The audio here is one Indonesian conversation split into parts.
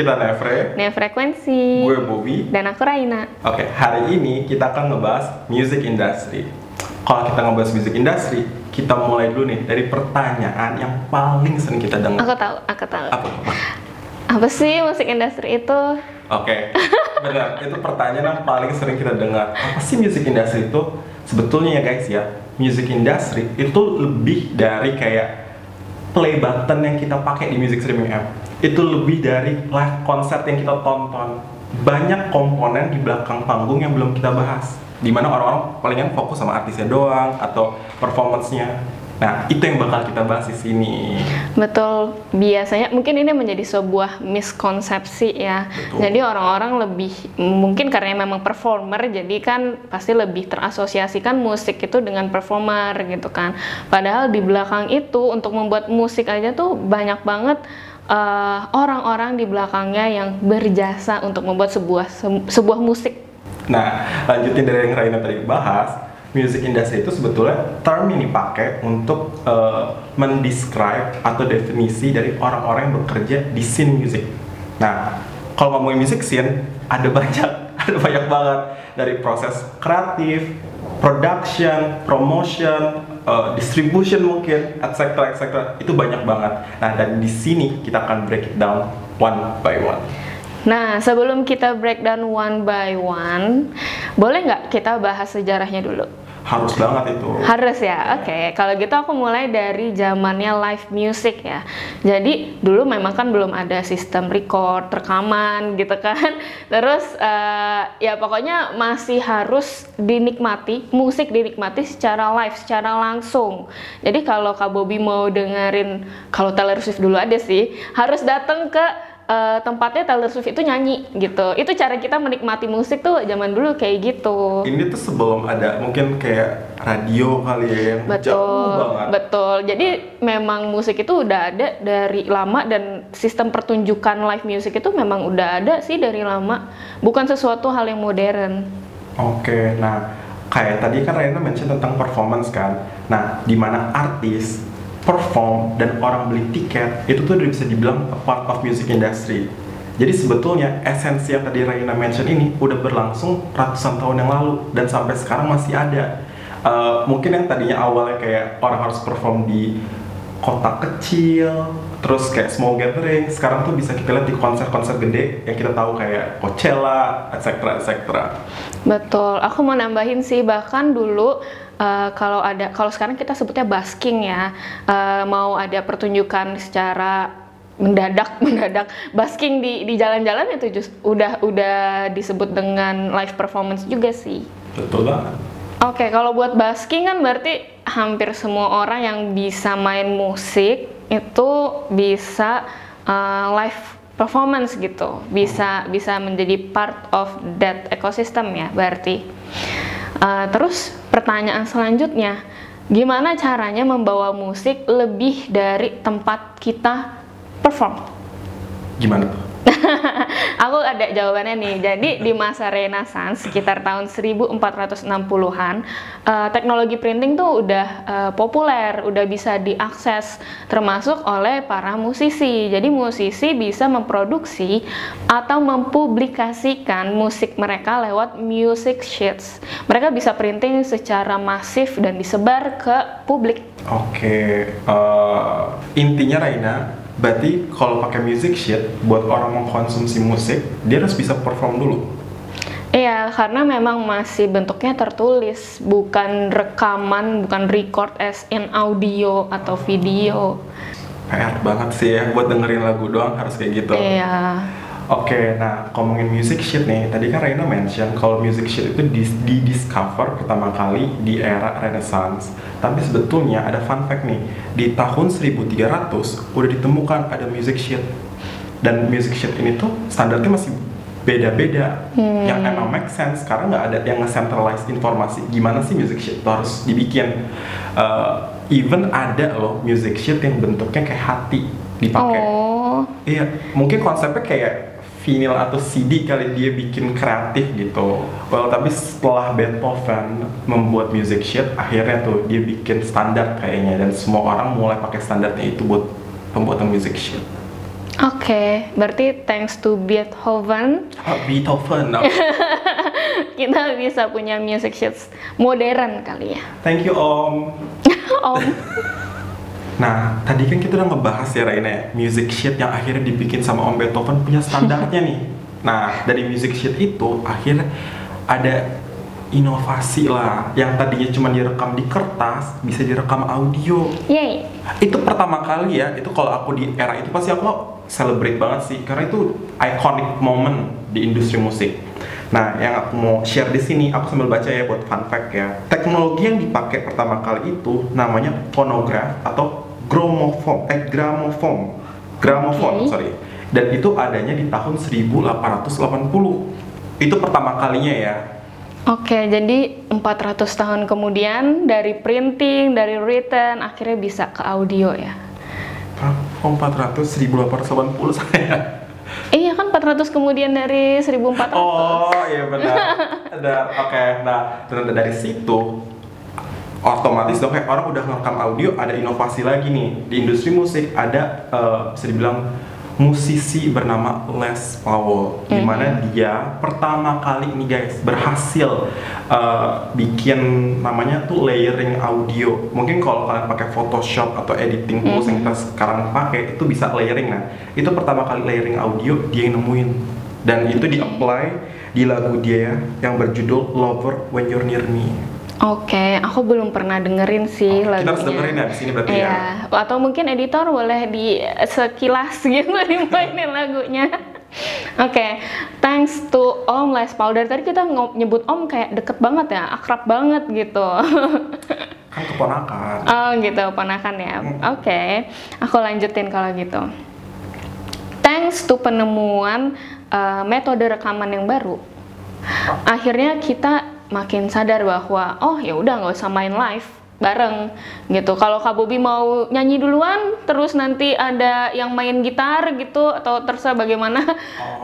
Kita Nevre, Nia Frekuensi. gue Bobby. Dan aku Raina. Oke, hari ini kita akan ngebahas music industry. Kalau kita ngebahas music industry, kita mulai dulu nih dari pertanyaan yang paling sering kita dengar. Aku tahu, aku tahu. Apa? Apa sih musik industri itu? Oke, benar. Itu pertanyaan yang paling sering kita dengar. Apa sih music industry itu? Sebetulnya ya guys ya, music industry itu lebih dari kayak play button yang kita pakai di music streaming app. Itu lebih dari live konser yang kita tonton. Banyak komponen di belakang panggung yang belum kita bahas. Di mana orang-orang palingan fokus sama artisnya doang atau performance-nya. Nah, itu yang bakal kita bahas di sini. Betul, biasanya mungkin ini menjadi sebuah miskonsepsi ya. Betul. Jadi orang-orang lebih mungkin karena memang performer, jadi kan pasti lebih terasosiasikan musik itu dengan performer gitu kan. Padahal di belakang itu untuk membuat musik aja tuh banyak banget eh, orang-orang di belakangnya yang berjasa untuk membuat sebuah se- sebuah musik. Nah, lanjutin dari yang Raina tadi bahas, music industry itu sebetulnya term yang dipakai untuk uh, mendescribe atau definisi dari orang-orang yang bekerja di scene music. Nah, kalau ngomongin music scene, ada banyak, ada banyak banget dari proses kreatif, production, promotion, uh, distribution mungkin, etc. etc. Itu banyak banget. Nah, dan di sini kita akan break it down one by one. Nah, sebelum kita breakdown one by one, boleh nggak kita bahas sejarahnya dulu? Harus banget itu. Harus ya, oke. Kalau gitu aku mulai dari zamannya live music ya. Jadi dulu memang kan belum ada sistem record, rekaman gitu kan. Terus eh, ya pokoknya masih harus dinikmati, musik dinikmati secara live, secara langsung. Jadi kalau Kak Bobby mau dengerin, kalau Taylor Swift dulu ada sih, harus datang ke eh, tempatnya Taylor Swift itu nyanyi gitu. Itu cara kita menikmati musik tuh zaman dulu kayak gitu. Ini tuh sebelum ada mungkin kayak radio kali ya yang jauh Betul, banget. betul. Jadi memang musik itu udah ada dari lama dan sistem pertunjukan live music itu memang udah ada sih dari lama. Bukan sesuatu hal yang modern. Oke, nah kayak tadi kan Raina mention tentang performance kan. Nah, di mana artis perform dan orang beli tiket itu tuh bisa dibilang a part of music industry. Jadi sebetulnya esensi yang tadi Raina mention ini udah berlangsung ratusan tahun yang lalu dan sampai sekarang masih ada. Eh, mungkin yang tadinya awalnya kayak orang harus perform di kota kecil, terus kayak small gathering, sekarang tuh bisa kita lihat di konser-konser gede yang kita tahu kayak Coachella, etc. etc. Betul. Aku mau nambahin sih bahkan dulu eh, kalau ada kalau sekarang kita sebutnya basking ya. eh, mau ada pertunjukan secara mendadak mendadak basking di di jalan-jalan itu just udah udah disebut dengan live performance juga sih. Betul banget. Oke, kalau buat basking kan berarti hampir semua orang yang bisa main musik itu bisa uh, live performance gitu, bisa bisa menjadi part of that ecosystem ya berarti. Uh, terus pertanyaan selanjutnya, gimana caranya membawa musik lebih dari tempat kita perform? Gimana? Aku ada jawabannya nih. Jadi di masa Renaissance sekitar tahun 1460-an, eh, teknologi printing tuh udah eh, populer, udah bisa diakses termasuk oleh para musisi. Jadi musisi bisa memproduksi atau mempublikasikan musik mereka lewat music sheets. Mereka bisa printing secara masif dan disebar ke publik. Oke, eh, intinya Raina, berarti kalau pakai music sheet buat orang mengkonsumsi musik, dia harus bisa perform dulu. Iya, karena memang masih bentuknya tertulis, bukan rekaman, bukan record as in audio atau video. PR banget sih ya buat dengerin lagu doang harus kayak gitu. Iya. Oke, nah ngomongin music sheet nih, tadi kan Raina mention kalau music sheet itu di, di-discover pertama kali di era Renaissance. Tapi sebetulnya ada fun fact nih, di tahun 1300 udah ditemukan ada music sheet. Dan music sheet ini tuh standarnya masih beda-beda. Yang emang make sense karena nggak ada yang nge-centralize informasi gimana sih music sheet itu harus dibikin. Uh, even ada loh music sheet yang bentuknya kayak hati dipakai. Oh, Iya, mungkin konsepnya kayak vinyl atau CD kali dia bikin kreatif gitu. Well, tapi setelah Beethoven membuat music sheet, akhirnya tuh dia bikin standar kayaknya dan semua orang mulai pakai standarnya itu buat pembuatan music sheet. Oke, berarti thanks to Beethoven Oh, Beethoven. Nah, kita bisa punya music sheets modern kali ya. Thank you Om. Om. Nah, tadi kan kita udah ngebahas ya Raina ya, music sheet yang akhirnya dibikin sama Om Beethoven punya standarnya nih. Nah, dari music sheet itu akhirnya ada inovasi lah yang tadinya cuma direkam di kertas bisa direkam audio. Yay. Itu pertama kali ya, itu kalau aku di era itu pasti aku celebrate banget sih karena itu iconic moment di industri musik. Nah, yang aku mau share di sini, aku sambil baca ya buat fun fact ya. Teknologi yang dipakai pertama kali itu namanya phonograph atau gramophone, eh gramophone, gramophone, Oke. sorry. Dan itu adanya di tahun 1880. Itu pertama kalinya ya. Oke, jadi 400 tahun kemudian dari printing, dari written, akhirnya bisa ke audio ya. Hah? Oh, 400, 1880 saya. Iya kan 400 kemudian dari 1400. Oh iya benar. Benar. Oke. Nah dan dari situ otomatis dong. Kayak orang udah ngerekam audio ada inovasi lagi nih. Di industri musik ada eh, bisa dibilang musisi bernama Les Powell di mana dia pertama kali ini guys berhasil eh, bikin namanya tuh layering audio. Mungkin kalau kalian pakai Photoshop atau editing tools yang kita sekarang pakai itu bisa layering. Nah itu pertama kali layering audio dia yang nemuin. Dan itu di apply di lagu dia yang berjudul Lover When You're Near Me Oke, aku belum pernah dengerin sih Oh, lagunya. kita harus dengerin ya di sini berarti ya. Iya, atau mungkin editor boleh di sekilas gitu dimainin lagunya. Oke, thanks to Om Les Paul. Dari tadi kita nyebut Om kayak deket banget ya, akrab banget gitu. kan keponakan oh gitu, ponakan ya. Oke, aku lanjutin kalau gitu. Thanks to penemuan uh, metode rekaman yang baru, akhirnya kita makin sadar bahwa oh ya udah nggak usah main live bareng gitu. Kalau Kak Bobi mau nyanyi duluan, terus nanti ada yang main gitar gitu atau terserah bagaimana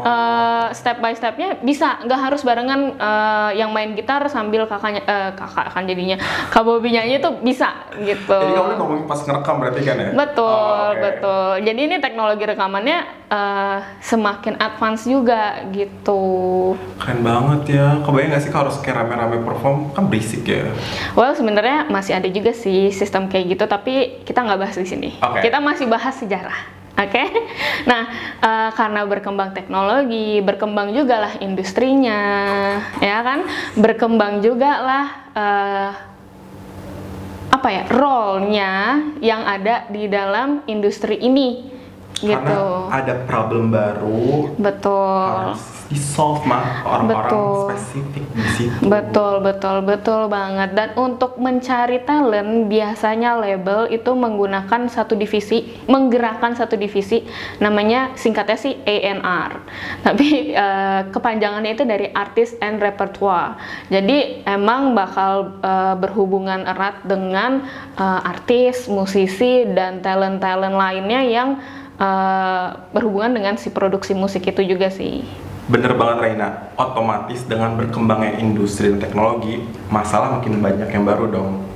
eh, step by stepnya bisa nggak harus barengan eh, yang main gitar sambil kakaknya eh, kakak kan jadinya Kak Bobi nyanyi itu bisa gitu. jadi kamu ngomongin pas ngerekam berarti kan ya Betul, Oh, oke. betul. Jadi ini teknologi rekamannya eh, semakin advance juga gitu. keren banget ya kebayang gak sih kalau harus kayak rame-rame perform kan berisik ya Well, sebenarnya masih ada juga sih sistem kayak gitu, tapi kita nggak bahas di sini. Oke. Kita masih bahas sejarah. Oke, nah eh, karena berkembang teknologi, berkembang juga lah industrinya, ya kan, berkembang juga lah eh, apa ya role-nya yang ada di dalam industri ini, gitu. karena ada problem baru Betul. harus di solve mah orang-orang Betul. spesifik di situ Betul, betul, betul banget. Dan untuk mencari talent, biasanya label itu menggunakan satu divisi, menggerakkan satu divisi, namanya singkatnya sih A&R. Tapi eh, kepanjangannya itu dari Artist and Repertoire. Jadi emang bakal eh, berhubungan erat dengan eh, artis, musisi, dan talent-talent lainnya yang eh, berhubungan dengan si produksi musik itu juga sih. Bener banget Reina, otomatis dengan berkembangnya industri dan teknologi, masalah makin banyak yang baru dong.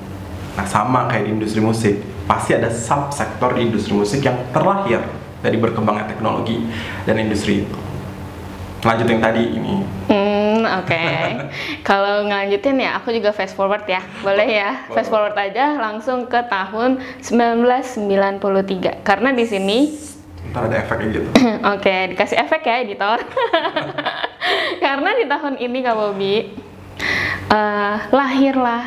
Nah sama kayak di industri musik, pasti ada subsektor di industri musik yang terlahir dari berkembangnya teknologi dan industri itu. Lanjut yang tadi ini, Hmm, oke. Kalau ngelanjutin ya, aku juga fast forward ya. Boleh ya? Fast forward aja langsung ke tahun 1993. Karena di sini ntar ada efeknya gitu. Oke, dikasih efek ya editor. Karena di tahun ini Kak Bobi eh, lahirlah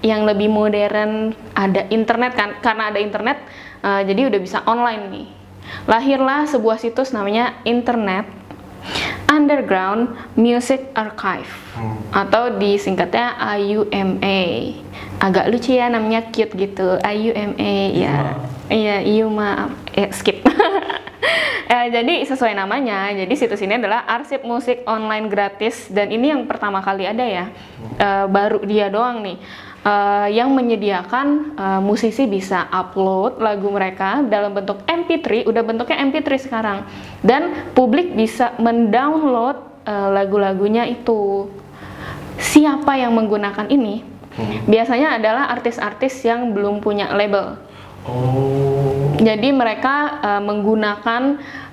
yang lebih modern, ada internet kan? Karena ada internet, eh, jadi udah bisa online nih. Lahirlah sebuah situs namanya Internet Underground Music Archive Hmm. atau disingkatnya IUMA. Agak lucu ya namanya cute gitu. IUMA ya. Iya, IUMA eh, skip. Eh, jadi sesuai namanya, jadi situs ini adalah arsip musik online gratis dan ini yang pertama kali ada ya, Eh, baru dia doang nih, Eh, yang menyediakan eh, musisi bisa upload lagu mereka dalam bentuk MP3, udah bentuknya MP3 sekarang, dan publik bisa mendownload eh, lagu-lagunya itu. Siapa yang menggunakan ini? Hmm. Biasanya adalah artis-artis yang belum punya label. Oh, Jadi mereka uh, menggunakan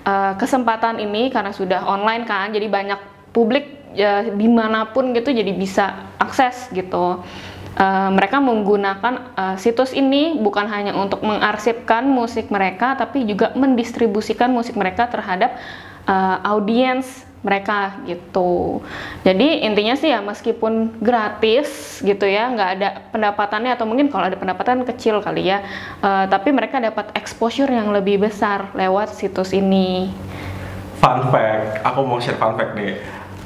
eh, kesempatan ini karena sudah online kan, jadi banyak publik ya, di mana pun gitu jadi bisa akses gitu. Eh, mereka menggunakan eh, situs ini bukan hanya untuk mengarsipkan musik mereka, tapi juga mendistribusikan musik mereka terhadap eh, audiens mereka gitu. Jadi intinya sih ya meskipun gratis gitu ya, nggak ada pendapatannya atau mungkin kalau ada pendapatan kecil kali ya, eh, tapi mereka dapat exposure yang lebih besar lewat situs ini. Fun fact, aku mau share fun fact nih.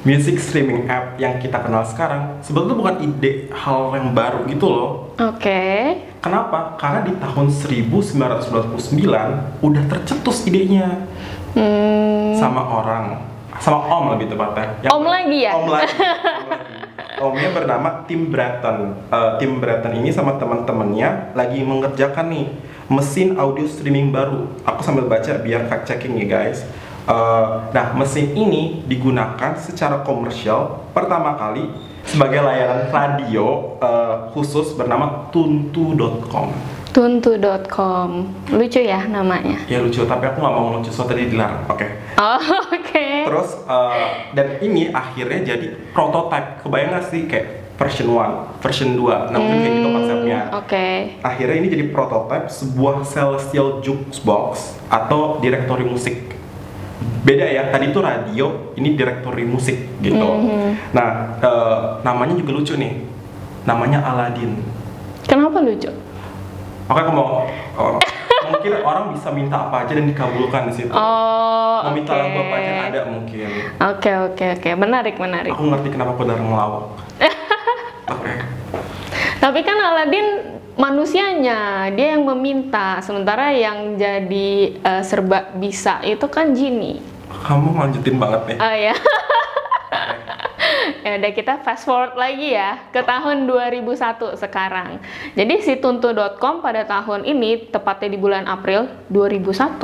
Music streaming app yang kita kenal sekarang sebetulnya bukan ide hal yang baru gitu loh. Oke. Kenapa? Karena di tahun 1999 udah tercetus idenya Hmm, sama orang, sama om lebih tepatnya. Yang- Om lagi ya? Om lagi. om lagi. Omnya bernama Tim Bratton. Eh, Tim Bratton ini sama teman-temannya lagi mengerjakan nih mesin audio streaming baru. Aku sambil baca biar fact checking ya guys. Eh, nah mesin ini digunakan secara komersial pertama kali sebagai layanan radio eh, khusus bernama tuntu.com. Tuntu.com. Lucu ya namanya. Ya lucu, tapi aku nggak mau lucu, so tadi dilarang. Oke. Oh, oke. Terus eh, dan ini akhirnya jadi prototype. Kebayang nggak sih kayak version 1, version 2. Nah, mungkin kayak gitu konsepnya. Hmm, Oke. Akhirnya ini jadi prototype sebuah celestial jukebox atau direktori musik. Beda ya, tadi itu radio, ini direktori musik gitu. Mhm. Nah, eh, namanya juga lucu nih. Namanya Aladdin. Kenapa lucu? Oke, aku mau oh, mungkin orang bisa minta apa aja dan dikabulkan di situ. Oh, Mau minta lagu apa aja ada mungkin. Oke, oke, oke. Menarik, menarik. Aku ngerti kenapa aku darah ngelawak. Oke. Tapi kan Aladin manusianya, dia yang meminta, sementara yang jadi eh, serba bisa itu kan Genie. Kamu lanjutin banget nih. Oh ya. ya udah kita fast forward lagi ya ke tahun 2001 sekarang. Jadi si tuntu.com pada tahun ini tepatnya di bulan April 2001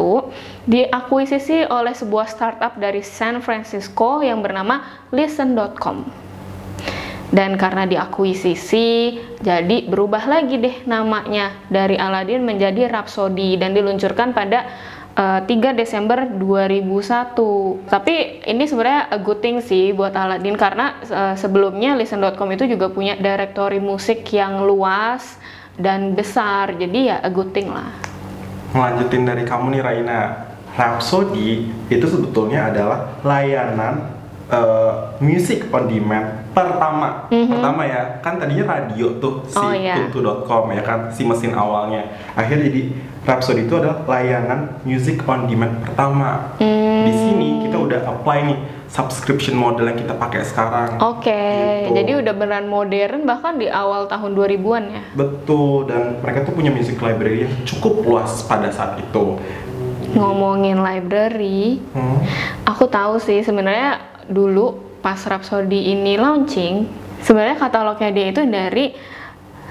diakuisisi oleh sebuah startup dari San Francisco yang bernama listen.com. Dan karena diakuisisi, jadi berubah lagi deh namanya dari Aladdin menjadi Rhapsody dan diluncurkan pada eh, 3 Desember 2001. Tapi ini sebenarnya a good thing sih buat Aladdin karena eh, sebelumnya listen.com itu juga punya directory musik yang luas dan besar. Jadi ya a good thing lah. Ngelanjutin dari kamu nih Raina. Rhapsody itu sebetulnya adalah layanan eh, music on demand pertama. Pertama ya, kan tadinya radio tuh si Oh, iya. tuntu.com ya kan, si mesin awalnya. Akhirnya jadi Rhapsody itu adalah layanan music on demand pertama. Di sini kita udah apply nih subscription model yang kita pakai sekarang. Oke, Gitu. jadi udah beneran modern bahkan di awal tahun 2000-an ya. Betul, dan mereka tuh punya music library yang cukup luas pada saat itu. Ngomongin library, Hmm. Aku tahu sih sebenarnya dulu pas Rhapsody ini launching, sebenarnya katalognya dia itu dari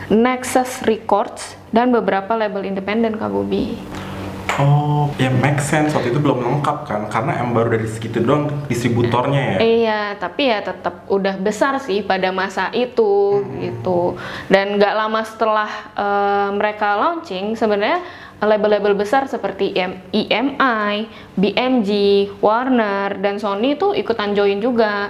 Nexus Records dan beberapa label independen Kak Bobi. Oh, ya make sense. Waktu itu belum lengkap kan, karena yang baru dari segitu doang distributornya ya. Iya, tapi ya tetap udah besar sih pada masa itu gitu. Dan nggak lama setelah eh, mereka launching, sebenarnya label-label besar seperti EM EMI, BMG, Warner, dan Sony itu ikutan join juga.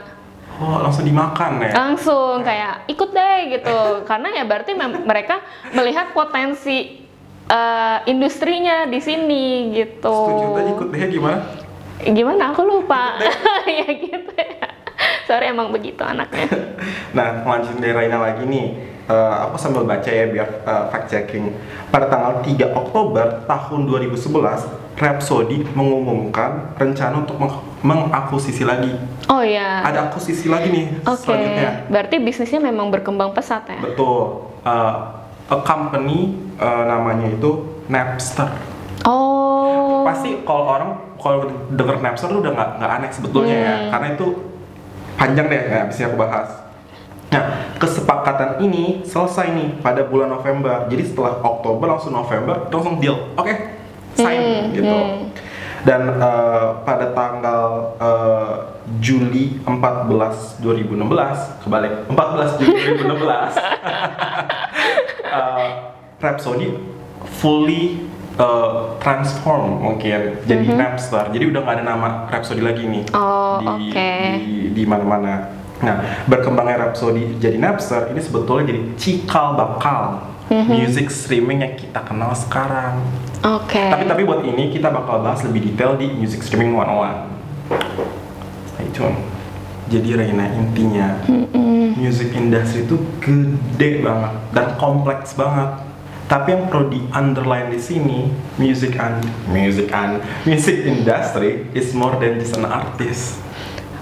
Oh, langsung dimakan ya. langsung kayak ikut deh gitu karena ya berarti mereka melihat potensi eh, industrinya di sini gitu Setuju tadi ikut deh gimana? gimana aku lupa ya gitu ya sorry emang begitu anaknya Nah, lanjutin dari Raina lagi nih. Eh, aku sambil baca ya biar eh, fact checking. Pada tanggal 3 Oktober tahun 2011, Rhapsody mengumumkan rencana untuk meng- mengakuisisi lagi. oh ya Ada akuisisi lagi nih oke selanjutnya. berarti bisnisnya memang berkembang pesat ya Betul. Uh, a company uh, namanya itu Napster. oh Pasti kalau orang kalau denger Napster udah nggak nggak aneh sebetulnya ya, Hmm. karena itu panjang deh nggak bisa aku bahas. Nah, kesepakatan ini selesai nih pada bulan November. Jadi setelah Oktober langsung November langsung deal. Oke, sign Hmm, gitu. hmm. Dan uh, pada tanggal uh, Juli 14 2016 kebalik 14 Juli 2016 uh, Rhapsody fully uh, transform mungkin jadi Napster. Jadi udah nggak ada nama Rhapsody lagi nih. Oh, di, oke. di di mana-mana. Nah, berkembangnya Rhapsody jadi Napster ini sebetulnya jadi cikal bakal Mhm. music streaming yang kita kenal sekarang. Oke. Tapi tapi buat ini kita bakal bahas lebih detail di Music Streaming 101. Stay tune. Jadi Reina intinya music industry itu gede banget dan kompleks banget. Tapi yang perlu di underline di sini, music and music and music industry is more than just an artist.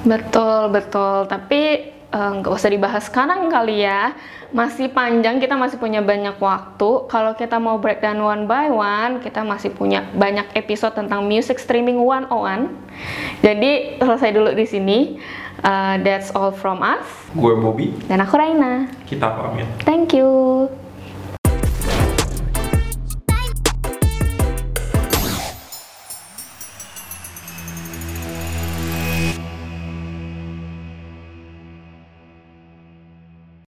Betul, betul. Tapi eh, nggak usah dibahas sekarang kali ya. Masih panjang, kita masih punya banyak waktu. Kalau kita mau breakdown one by one, kita masih punya banyak episode tentang music streaming 101. Jadi selesai dulu di sini. Eh, that's all from us. Gue Bobby, Dan aku Raina. kita pamit. Thank you.